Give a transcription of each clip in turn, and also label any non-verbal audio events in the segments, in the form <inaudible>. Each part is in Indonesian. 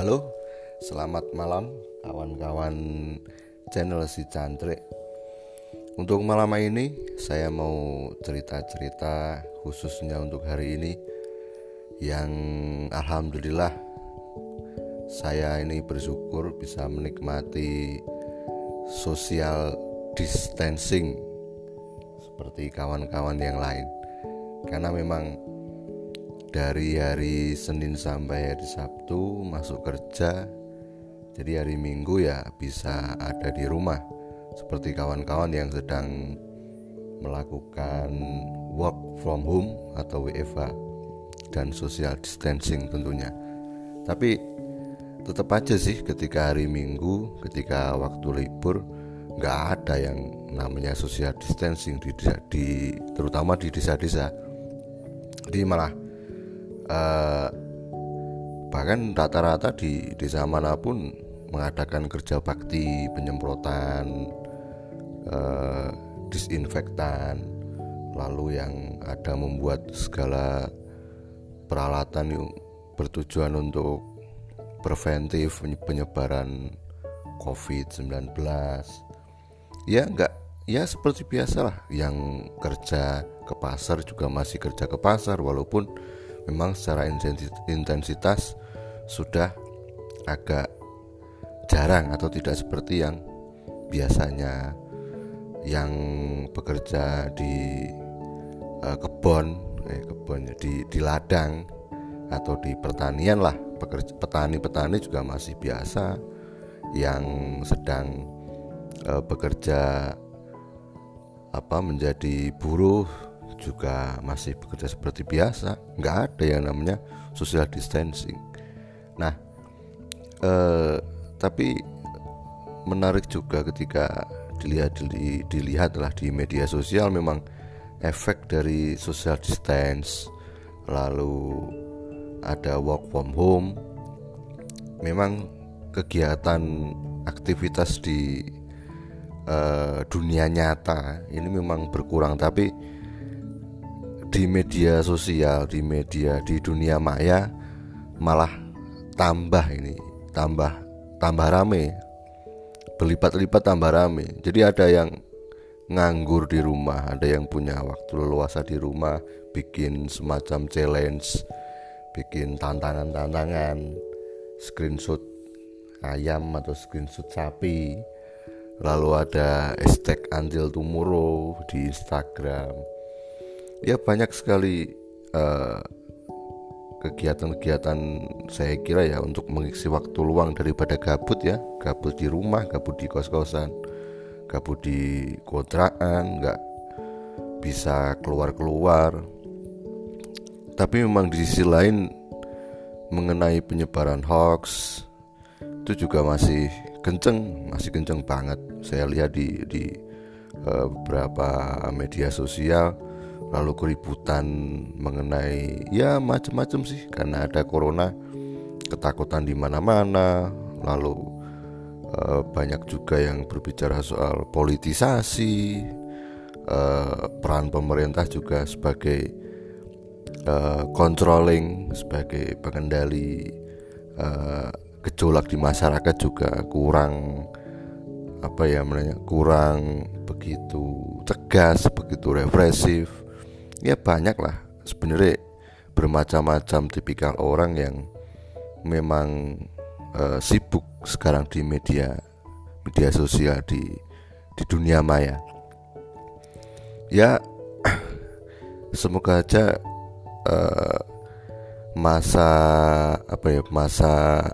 Halo, selamat malam kawan-kawan channel si Cantrik. Untuk malam ini saya mau cerita-cerita khususnya untuk hari ini yang alhamdulillah saya ini bersyukur bisa menikmati social distancing seperti kawan-kawan yang lain. Karena memang dari hari Senin sampai hari Sabtu masuk kerja. Jadi hari Minggu ya bisa ada di rumah. Seperti kawan-kawan yang sedang melakukan work from home atau WFH dan social distancing tentunya. Tapi tetap aja sih ketika hari Minggu ketika waktu libur nggak ada yang namanya social distancing di, di terutama di desa-desa. Jadi malah uh, bahkan rata-rata di desa mana pun mengadakan kerja bakti penyemprotan uh, disinfektan lalu yang ada membuat segala peralatan yang bertujuan untuk preventif penyebaran COVID-19 ya enggak ya seperti biasalah yang kerja ke pasar juga masih kerja ke pasar walaupun memang secara intensitas sudah agak jarang atau tidak seperti yang biasanya. Yang bekerja di uh, kebun eh, kebun di di ladang atau di pertanian lah. Pekerja petani-petani juga masih biasa yang sedang uh, bekerja apa menjadi buruh juga masih bekerja seperti biasa. Nggak ada yang namanya social distancing. Nah eh, tapi menarik juga ketika dilihat dili, dilihatlah di media sosial memang efek dari social distance lalu ada work from home. Memang kegiatan aktivitas di uh, dunia nyata ini memang berkurang tapi di media sosial, di media di dunia maya malah tambah ini, tambah tambah rame. Berlipat-lipat tambah rame. Jadi ada yang nganggur di rumah, ada yang punya waktu leluasa di rumah, bikin semacam challenge, bikin tantangan-tantangan, screenshot ayam atau screenshot sapi. Lalu ada hashtag until tomorrow di Instagram ya banyak sekali eh, kegiatan-kegiatan saya kira ya untuk mengisi waktu luang daripada gabut ya. Gabut di rumah gabut di kos-kosan gabut di kontrakan nggak bisa keluar-keluar. Tapi memang di sisi lain mengenai penyebaran hoax itu juga masih kenceng masih kenceng banget. Saya lihat di di uh, beberapa media sosial lalu keributan mengenai ya macam-macam sih. Karena ada corona ketakutan di mana-mana. Lalu uh, banyak juga yang berbicara soal politisasi. Uh, peran pemerintah juga sebagai uh, controlling sebagai pengendali uh, gejolak di masyarakat juga kurang apa ya namanya kurang begitu tegas begitu represif ya banyak lah sebenarnya bermacam-macam tipikal orang yang memang uh, sibuk sekarang di media media sosial di di dunia maya. Ya <clears throat> semoga aja uh, masa apa ya masa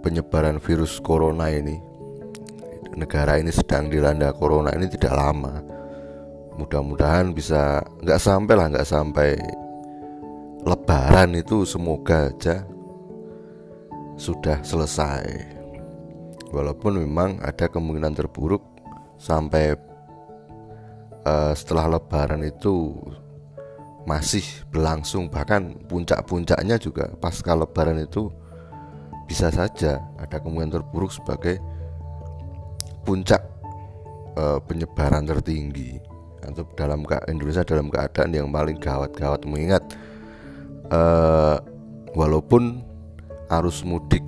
penyebaran virus corona ini negara ini sedang dilanda corona ini tidak lama mudah-mudahan bisa nggak sampai lah nggak sampai lebaran itu semoga aja sudah selesai. Walaupun memang ada kemungkinan terburuk sampai uh, setelah lebaran itu masih berlangsung. Bahkan puncak-puncaknya juga pasca lebaran itu bisa saja ada kemungkinan terburuk sebagai puncak uh, penyebaran tertinggi atau dalam Indonesia dalam keadaan yang paling gawat-gawat. Mengingat uh, walaupun arus mudik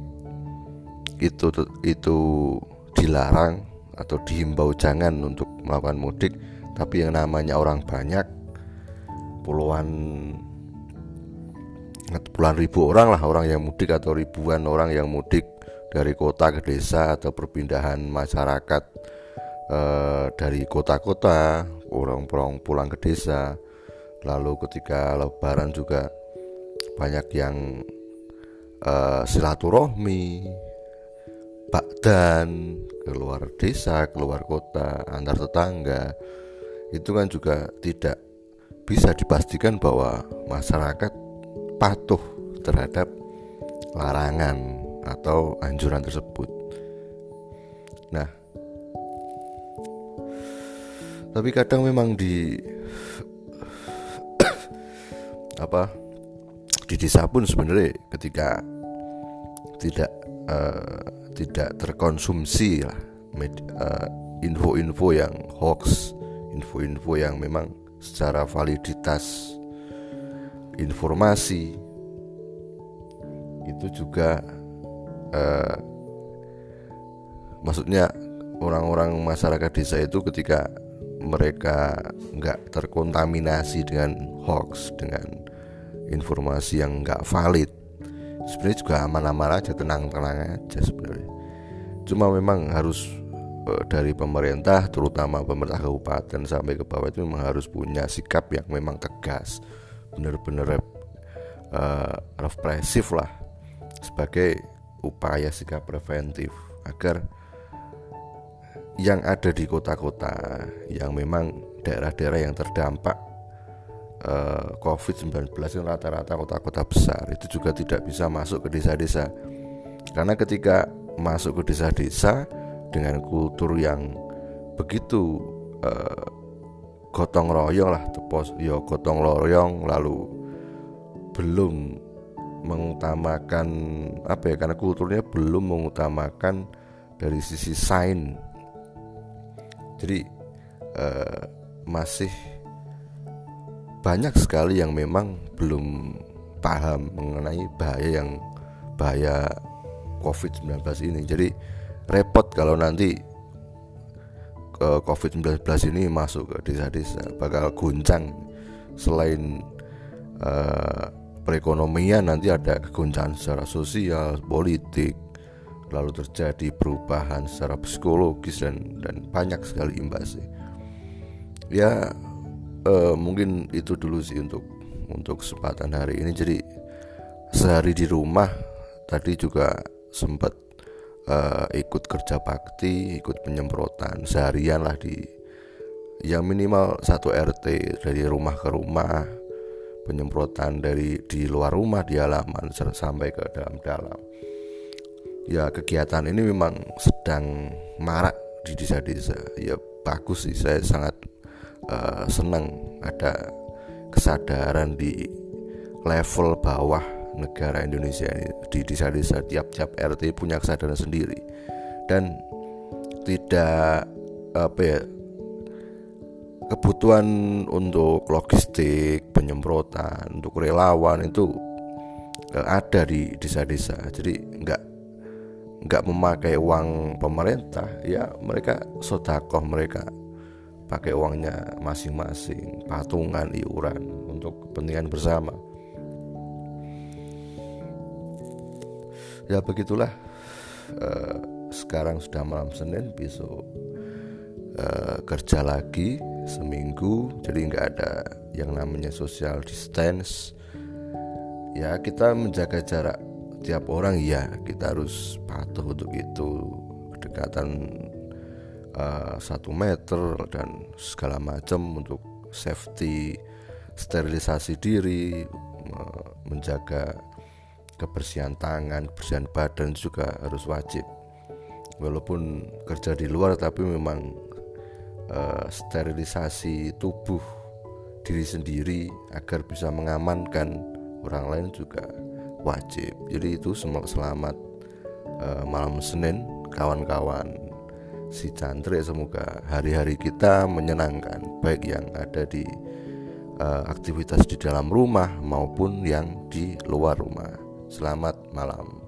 itu itu dilarang atau dihimbau jangan untuk melakukan mudik tapi yang namanya orang banyak puluhan puluhan ribu orang lah orang yang mudik atau ribuan orang yang mudik dari kota ke desa atau perpindahan masyarakat eh, dari kota-kota orang-orang pulang ke desa lalu ketika lebaran juga banyak yang eh, silaturahmi bakdan keluar desa, keluar kota, antar tetangga itu kan juga tidak bisa dipastikan bahwa masyarakat patuh terhadap larangan atau anjuran tersebut. Nah, tapi kadang memang di apa di desa pun sebenarnya ketika tidak uh, tidak terkonsumsi lah eh, info-info yang hoax, info-info yang memang secara validitas informasi itu juga uh, maksudnya orang-orang masyarakat desa itu ketika mereka nggak terkontaminasi dengan hoax dengan informasi yang nggak valid. Sebenarnya juga aman-aman aja tenang-tenang aja sebenarnya. Cuma memang harus e, dari pemerintah terutama pemerintah kabupaten sampai ke bawah itu memang harus punya sikap yang memang tegas benar-benar uh, represif lah sebagai upaya sikap preventif agar yang ada di kota-kota yang memang daerah-daerah yang terdampak eh, COVID-19 rata-rata kota-kota besar itu juga tidak bisa masuk ke desa-desa. Karena ketika masuk ke desa-desa dengan kultur yang begitu uh, gotong royong lah tepos yo ya gotong royong lalu belum mengutamakan apa ya karena kulturnya belum mengutamakan dari sisi sain jadi uh, masih banyak sekali yang memang belum paham mengenai bahaya yang bahaya COVID-19 ini. Jadi repot kalau nanti ke COVID-19 ini masuk ke desa-desa bakal guncang selain uh, perekonomian nanti ada keguncangan secara sosial, politik, lalu terjadi perubahan secara psikologis dan dan banyak sekali imbasnya. Ya uh, mungkin itu dulu sih untuk untuk kesempatan hari ini. Jadi sehari di rumah tadi juga sempat uh, ikut kerja bakti ikut penyemprotan seharian lah di yang minimal satu RT dari rumah ke rumah. Penyemprotan dari di luar rumah di halaman sampai ke dalam-dalam ya kegiatan ini memang sedang marak di desa-desa. Ya bagus sih. Saya sangat uh, senang ada kesadaran di level bawah negara Indonesia ini di desa-desa. Tiap-tiap RT punya kesadaran sendiri. Dan tidak apa ya kebutuhan untuk logistik penyemprotan untuk relawan itu eh, ada di desa-desa. Jadi nggak nggak memakai uang pemerintah ya mereka sodakoh mereka. Pakai uangnya masing-masing patungan iuran untuk kepentingan bersama. Ya begitulah uh, sekarang sudah malam Senin besok uh, kerja lagi seminggu jadi nggak ada yang namanya social distance. Ya kita menjaga jarak tiap orang ya kita harus patuh untuk itu. Kedekatan uh, satu meter dan segala macam untuk safety sterilisasi diri menjaga kebersihan tangan kebersihan badan juga harus wajib. Walaupun kerja di luar tapi memang uh, sterilisasi tubuh diri sendiri agar bisa mengamankan orang lain juga wajib jadi itu selamat uh, malam Senin kawan-kawan si Chandra semoga hari-hari kita menyenangkan baik yang ada di uh, aktivitas di dalam rumah maupun yang di luar rumah. Selamat malam.